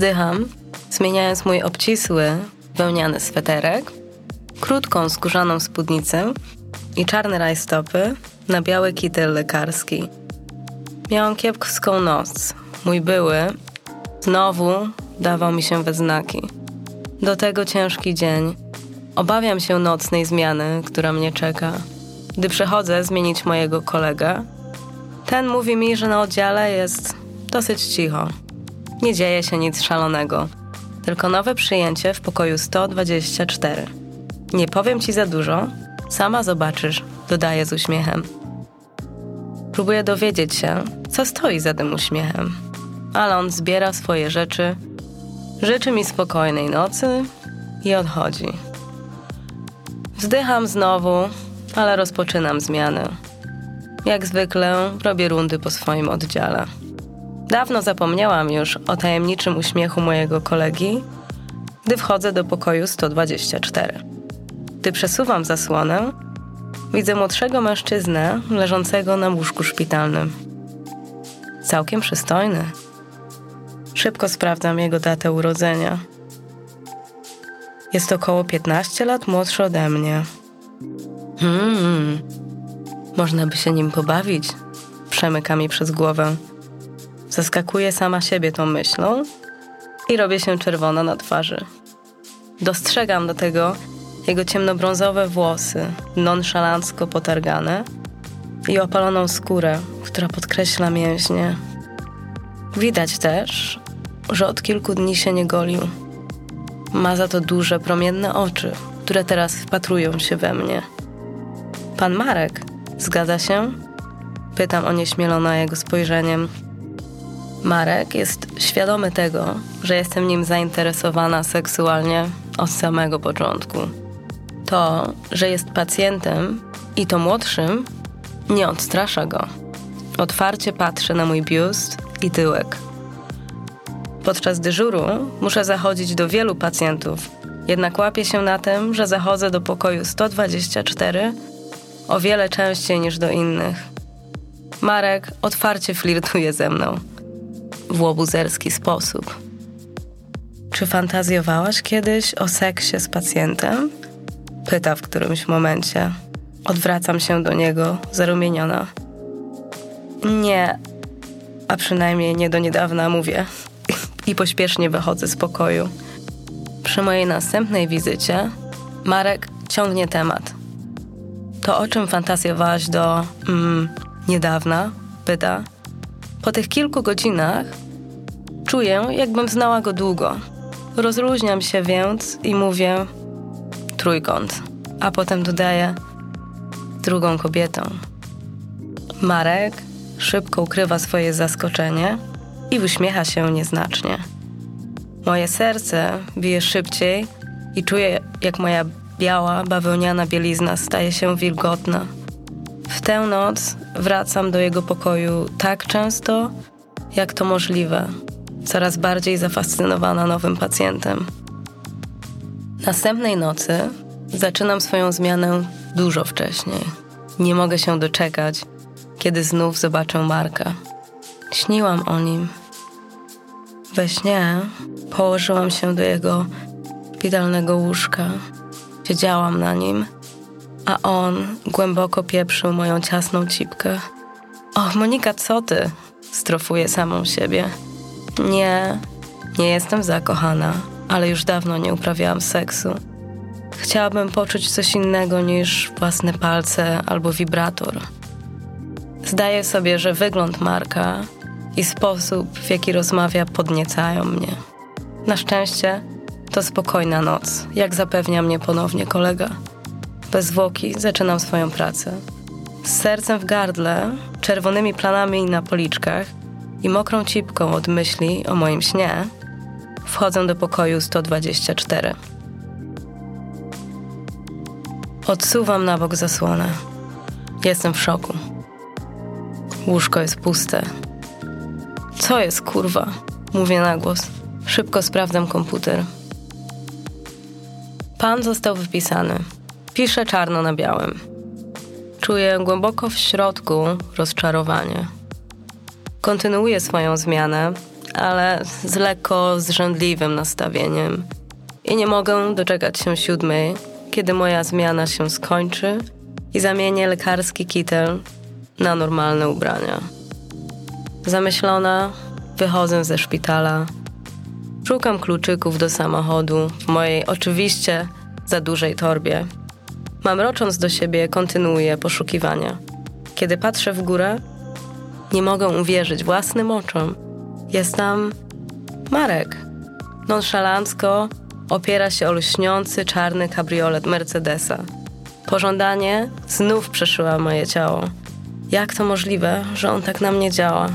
Wdycham, zmieniając mój obcisły, wełniany sweterek, krótką skórzaną spódnicę i czarne rajstopy na biały kitel lekarski. Miałam kiepską noc. Mój były znowu dawał mi się we znaki. Do tego ciężki dzień. Obawiam się nocnej zmiany, która mnie czeka. Gdy przechodzę zmienić mojego kolegę, ten mówi mi, że na oddziale jest dosyć cicho. Nie dzieje się nic szalonego, tylko nowe przyjęcie w pokoju 124. Nie powiem ci za dużo, sama zobaczysz, dodaje z uśmiechem. Próbuję dowiedzieć się, co stoi za tym uśmiechem, ale on zbiera swoje rzeczy, życzy mi spokojnej nocy i odchodzi. Wzdycham znowu, ale rozpoczynam zmiany. Jak zwykle robię rundy po swoim oddziale. Dawno zapomniałam już o tajemniczym uśmiechu mojego kolegi, gdy wchodzę do pokoju 124. Gdy przesuwam zasłonę, widzę młodszego mężczyznę leżącego na łóżku szpitalnym. Całkiem przystojny. Szybko sprawdzam jego datę urodzenia. Jest około 15 lat młodszy ode mnie. Hmm, można by się nim pobawić. Przemyka mi przez głowę. Zaskakuję sama siebie tą myślą i robię się czerwona na twarzy. Dostrzegam do tego jego ciemnobrązowe włosy, nonszalancko potargane i opaloną skórę, która podkreśla mięśnie. Widać też, że od kilku dni się nie golił. Ma za to duże, promienne oczy, które teraz wpatrują się we mnie. Pan Marek, zgadza się? Pytam onieśmielona jego spojrzeniem. Marek jest świadomy tego, że jestem nim zainteresowana seksualnie od samego początku. To, że jest pacjentem i to młodszym, nie odstrasza go. Otwarcie patrzy na mój biust i tyłek. Podczas dyżuru muszę zachodzić do wielu pacjentów, jednak łapię się na tym, że zachodzę do pokoju 124 o wiele częściej niż do innych. Marek otwarcie flirtuje ze mną w łobuzerski sposób. Czy fantazjowałaś kiedyś o seksie z pacjentem? Pyta w którymś momencie. Odwracam się do niego, zarumieniona. Nie, a przynajmniej nie do niedawna mówię. I pośpiesznie wychodzę z pokoju. Przy mojej następnej wizycie Marek ciągnie temat. To o czym fantazjowałaś do mm, niedawna? Pyta. Po tych kilku godzinach czuję, jakbym znała go długo. Rozluźniam się więc i mówię trójkąt, a potem dodaję drugą kobietą. Marek szybko ukrywa swoje zaskoczenie i uśmiecha się nieznacznie. Moje serce bije szybciej i czuję, jak moja biała, bawełniana bielizna staje się wilgotna. W tę noc wracam do jego pokoju tak często, jak to możliwe, coraz bardziej zafascynowana nowym pacjentem. Następnej nocy zaczynam swoją zmianę dużo wcześniej. Nie mogę się doczekać, kiedy znów zobaczę Marka. Śniłam o nim. We śnie położyłam się do jego szpitalnego łóżka. Siedziałam na nim, a on głęboko pieprzył moją ciasną cipkę. Och, Monika, co ty? Strofuję samą siebie. Nie, nie jestem zakochana, ale już dawno nie uprawiałam seksu. Chciałabym poczuć coś innego niż własne palce albo wibrator. Zdaję sobie, że wygląd Marka i sposób, w jaki rozmawia, podniecają mnie. Na szczęście to spokojna noc, jak zapewnia mnie ponownie kolega. Bez zwłoki zaczynam swoją pracę. Z sercem w gardle, czerwonymi planami na policzkach i mokrą cipką od myśli o moim śnie, wchodzę do pokoju 124. Odsuwam na bok zasłonę. Jestem w szoku. Łóżko jest puste. Co jest kurwa? Mówię na głos. Szybko sprawdzam komputer. Pan został wypisany. Piszę czarno na białym. Czuję głęboko w środku rozczarowanie. Kontynuuję swoją zmianę, ale z lekko zrzędliwym nastawieniem. I nie mogę doczekać się siódmej, kiedy moja zmiana się skończy i zamienię lekarski kitel na normalne ubrania. Zamyślona, wychodzę ze szpitala. Szukam kluczyków do samochodu mojej oczywiście za dużej torbie. Mamrocząc do siebie, kontynuuję poszukiwania. Kiedy patrzę w górę, nie mogę uwierzyć własnym oczom. Jest tam Marek. Nonszalancko opiera się o lśniący czarny kabriolet Mercedesa. Pożądanie znów przeszyła moje ciało. Jak to możliwe, że on tak na mnie działa?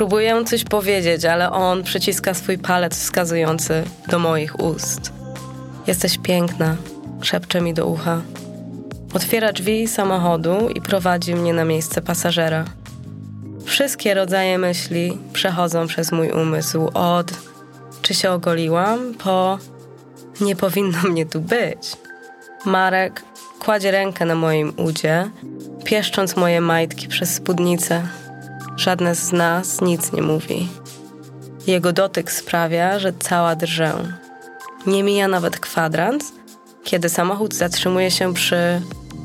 Próbuję coś powiedzieć, ale on przyciska swój palec wskazujący do moich ust. Jesteś piękna, szepcze mi do ucha. Otwiera drzwi samochodu i prowadzi mnie na miejsce pasażera. Wszystkie rodzaje myśli przechodzą przez mój umysł od czy się ogoliłam, po nie powinno mnie tu być. Marek kładzie rękę na moim udzie, pieszcząc moje majtki przez spódnicę. Żadne z nas nic nie mówi. Jego dotyk sprawia, że cała drżę. Nie mija nawet kwadrans, kiedy samochód zatrzymuje się przy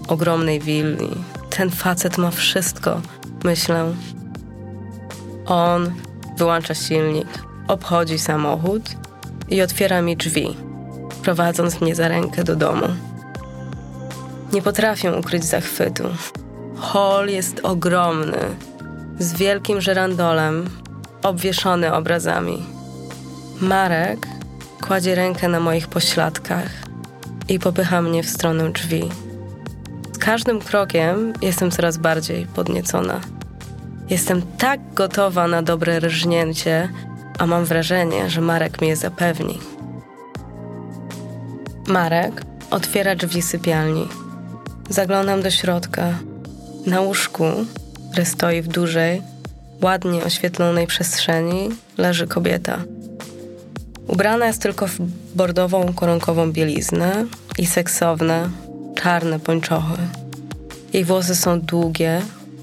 ogromnej willi. Ten facet ma wszystko, myślę. On wyłącza silnik, obchodzi samochód i otwiera mi drzwi, prowadząc mnie za rękę do domu. Nie potrafię ukryć zachwytu. Hall jest ogromny, z wielkim żerandolem, obwieszony obrazami. Marek kładzie rękę na moich pośladkach i popycha mnie w stronę drzwi. Z każdym krokiem jestem coraz bardziej podniecona. Jestem tak gotowa na dobre rżnięcie, a mam wrażenie, że Marek mnie zapewni. Marek otwiera drzwi sypialni. Zaglądam do środka. Na łóżku, które stoi w dużej, ładnie oświetlonej przestrzeni, leży kobieta. Ubrana jest tylko w bordową koronkową bieliznę i seksowne, czarne pończochy. Jej włosy są długie,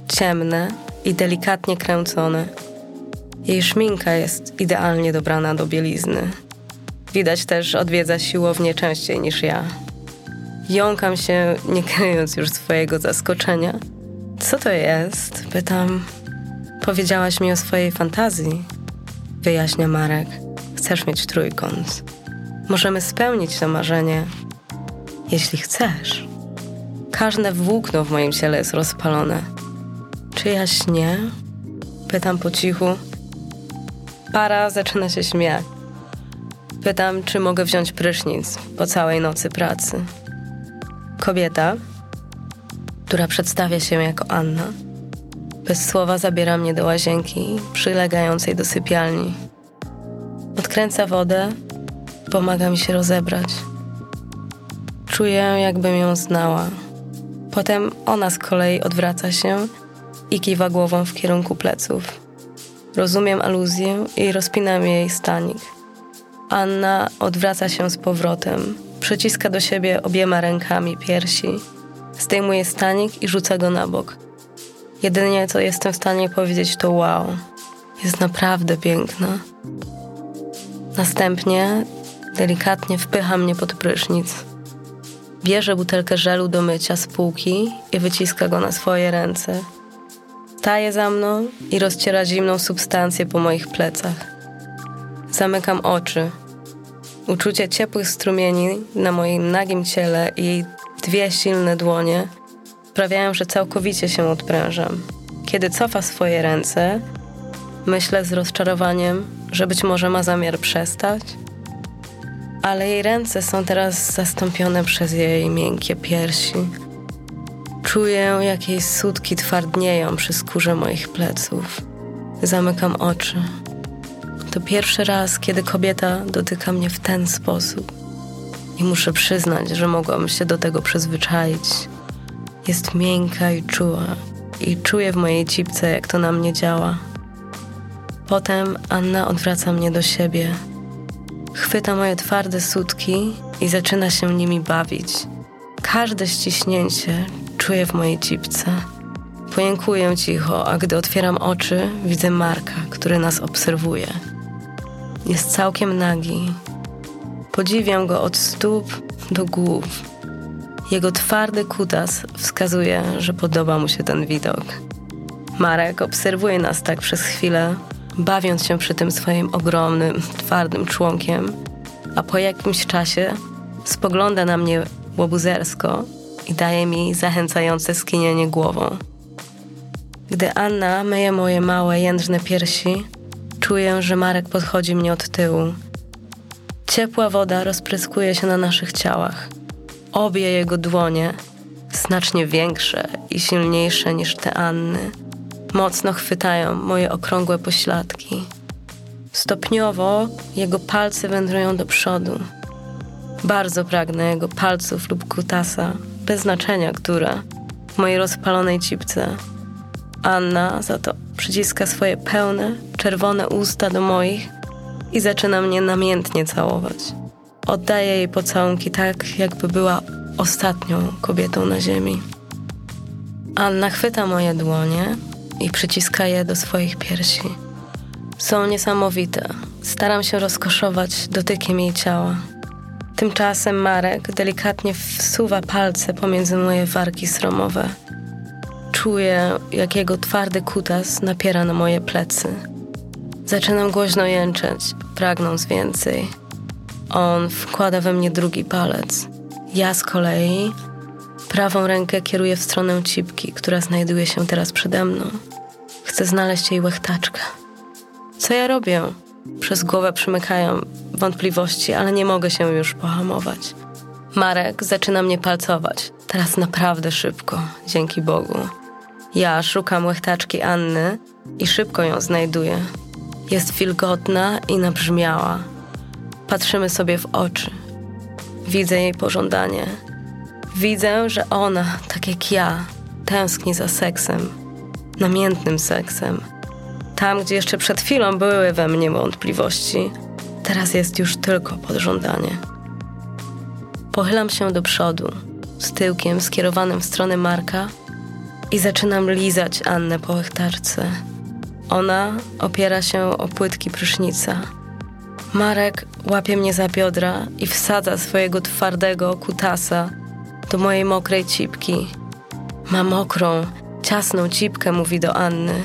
ciemne i delikatnie kręcone. Jej szminka jest idealnie dobrana do bielizny. Widać też odwiedza siłownię częściej niż ja. Jąkam się, nie kryjąc już swojego zaskoczenia. Co to jest? Pytam. Powiedziałaś mi o swojej fantazji. Wyjaśnia Marek. Chcesz mieć trójkąt. Możemy spełnić to marzenie, jeśli chcesz. Każde włókno w moim ciele jest rozpalone. Czy ja śnię? Pytam po cichu. Para zaczyna się śmiać. Pytam, czy mogę wziąć prysznic po całej nocy pracy. Kobieta, która przedstawia się jako Anna, bez słowa zabiera mnie do łazienki przylegającej do sypialni. Odkręca wodę, pomaga mi się rozebrać. Czuję, jakbym ją znała. Potem ona z kolei odwraca się i kiwa głową w kierunku pleców. Rozumiem aluzję i rozpinam jej stanik. Anna odwraca się z powrotem, przyciska do siebie obiema rękami piersi, zdejmuje stanik i rzuca go na bok. Jedynie co jestem w stanie powiedzieć to wow. Jest naprawdę piękna. Następnie delikatnie wpycha mnie pod prysznic. Bierze butelkę żelu do mycia z półki i wyciska go na swoje ręce. Staje za mną i rozciera zimną substancję po moich plecach. Zamykam oczy. Uczucie ciepłych strumieni na moim nagim ciele i jej dwie silne dłonie sprawiają, że całkowicie się odprężam. Kiedy cofa swoje ręce, myślę z rozczarowaniem, że być może ma zamiar przestać, ale jej ręce są teraz zastąpione przez jej miękkie piersi. Czuję, jak jej sutki twardnieją przy skórze moich pleców. Zamykam oczy. To pierwszy raz, kiedy kobieta dotyka mnie w ten sposób. I muszę przyznać, że mogłam się do tego przyzwyczaić. Jest miękka i czuła, i czuję w mojej cipce, jak to na mnie działa. Potem Anna odwraca mnie do siebie. Chwyta moje twarde sutki i zaczyna się nimi bawić. Każde ściśnięcie czuję w mojej cipce. Pojękuję cicho, a gdy otwieram oczy, widzę Marka, który nas obserwuje. Jest całkiem nagi. Podziwiam go od stóp do głów. Jego twardy kutas wskazuje, że podoba mu się ten widok. Marek obserwuje nas tak przez chwilę, bawiąc się przy tym swoim ogromnym, twardym członkiem, a po jakimś czasie spogląda na mnie łobuzersko i daje mi zachęcające skinienie głową. Gdy Anna myje moje małe, jędrne piersi, czuję, że Marek podchodzi mnie od tyłu. Ciepła woda rozpryskuje się na naszych ciałach. Obie jego dłonie, znacznie większe i silniejsze niż te Anny, mocno chwytają moje okrągłe pośladki. Stopniowo jego palce wędrują do przodu. Bardzo pragnę jego palców lub kutasa, bez znaczenia które, w mojej rozpalonej cipce. Anna za to przyciska swoje pełne, czerwone usta do moich i zaczyna mnie namiętnie całować. Oddaję jej pocałunki tak, jakby była ostatnią kobietą na ziemi. Anna chwyta moje dłonie i przyciska je do swoich piersi. Są niesamowite. Staram się rozkoszować dotykiem jej ciała. Tymczasem Marek delikatnie wsuwa palce pomiędzy moje warki sromowe. Czuję, jak jego twardy kutas napiera na moje plecy. Zaczynam głośno jęczeć, pragnąc więcej. On wkłada we mnie drugi palec. Ja z kolei prawą rękę kieruję w stronę cipki, która znajduje się teraz przede mną. Chcę znaleźć jej łechtaczkę. Co ja robię? Przez głowę przymykają wątpliwości, ale nie mogę się już pohamować. Marek zaczyna mnie palcować. Teraz naprawdę szybko, dzięki Bogu. Ja szukam łechtaczki Anny i szybko ją znajduję. Jest wilgotna i nabrzmiała. Patrzymy sobie w oczy. Widzę jej pożądanie. Widzę, że ona, tak jak ja, tęskni za seksem, namiętnym seksem. Tam, gdzie jeszcze przed chwilą były we mnie wątpliwości, teraz jest już tylko podżądanie. Pochylam się do przodu, z tyłkiem skierowanym w stronę Marka i zaczynam lizać Annę po łechtarce. Ona opiera się o płytki prysznica. Marek łapie mnie za biodra i wsadza swojego twardego kutasa do mojej mokrej cipki. Ma mokrą, ciasną cipkę, mówi do Anny.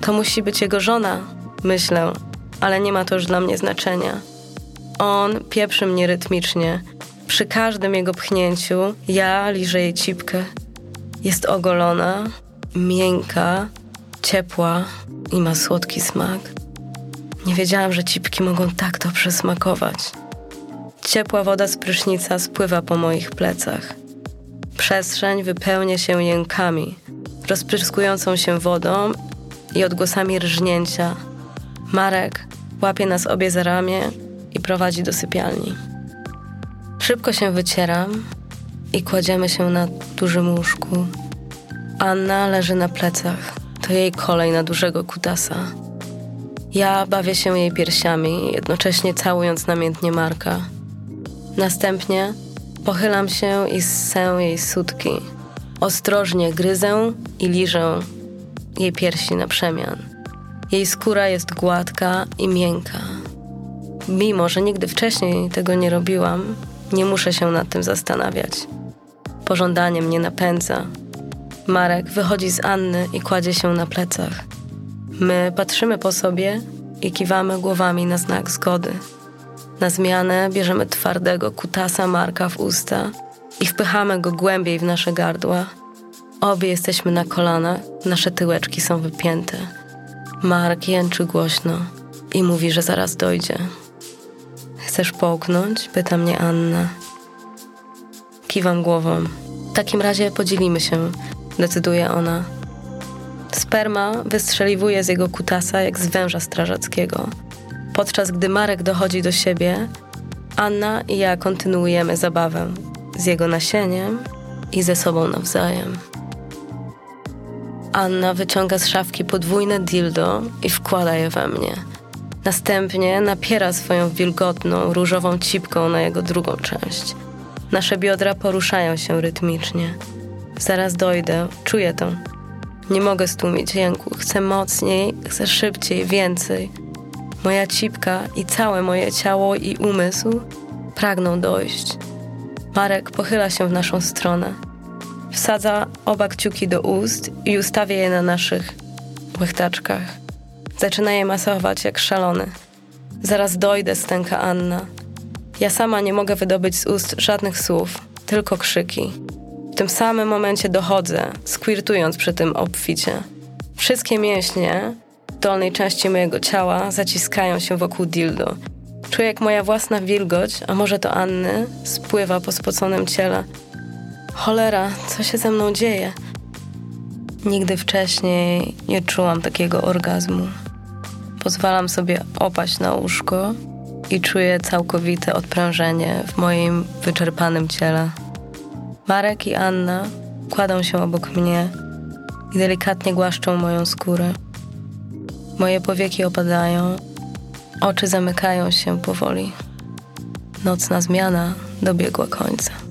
To musi być jego żona, myślę, ale nie ma to już dla mnie znaczenia. On pieprzy mnie rytmicznie. Przy każdym jego pchnięciu ja liżę jej cipkę. Jest ogolona, miękka, ciepła i ma słodki smak. Nie wiedziałam, że cipki mogą tak to przesmakować. Ciepła woda z prysznica spływa po moich plecach. Przestrzeń wypełnia się jękami, rozpryskującą się wodą i odgłosami rżnięcia. Marek łapie nas obie za ramię i prowadzi do sypialni. Szybko się wycieram i kładziemy się na dużym łóżku. Anna leży na plecach. To jej kolej na dużego kutasa. Ja bawię się jej piersiami, jednocześnie całując namiętnie Marka. Następnie pochylam się i ssę jej sutki. Ostrożnie gryzę i liżę jej piersi na przemian. Jej skóra jest gładka i miękka. Mimo, że nigdy wcześniej tego nie robiłam, nie muszę się nad tym zastanawiać. Pożądanie mnie napędza. Marek wychodzi z Anny i kładzie się na plecach. My patrzymy po sobie i kiwamy głowami na znak zgody. Na zmianę bierzemy twardego kutasa Marka w usta i wpychamy go głębiej w nasze gardła. Obie jesteśmy na kolanach, nasze tyłeczki są wypięte. Mark jęczy głośno i mówi, że zaraz dojdzie. Chcesz połknąć? Pyta mnie Anna. Kiwam głową. W takim razie podzielimy się, decyduje ona. Sperma wystrzeliwuje z jego kutasa jak z węża strażackiego. Podczas gdy Marek dochodzi do siebie, Anna i ja kontynuujemy zabawę z jego nasieniem i ze sobą nawzajem. Anna wyciąga z szafki podwójne dildo i wkłada je we mnie. Następnie napiera swoją wilgotną, różową cipką na jego drugą część. Nasze biodra poruszają się rytmicznie. Zaraz dojdę, czuję to. Nie mogę stłumić jęku. Chcę mocniej, chcę szybciej, więcej. Moja cipka i całe moje ciało i umysł pragną dojść. Marek pochyla się w naszą stronę. Wsadza oba kciuki do ust i ustawia je na naszych łechtaczkach. Zaczyna je masować jak szalony. Zaraz dojdę, stęka Anna. Ja sama nie mogę wydobyć z ust żadnych słów, tylko krzyki. Tym samym momencie dochodzę, skwirtując przy tym obficie. Wszystkie mięśnie dolnej części mojego ciała zaciskają się wokół dildo. Czuję, jak moja własna wilgoć, a może to Anny, spływa po spoconym ciele. Cholera, co się ze mną dzieje? Nigdy wcześniej nie czułam takiego orgazmu. Pozwalam sobie opaść na łóżko i czuję całkowite odprężenie w moim wyczerpanym ciele. Marek i Anna kładą się obok mnie i delikatnie głaszczą moją skórę. Moje powieki opadają, oczy zamykają się powoli. Nocna zmiana dobiegła końca.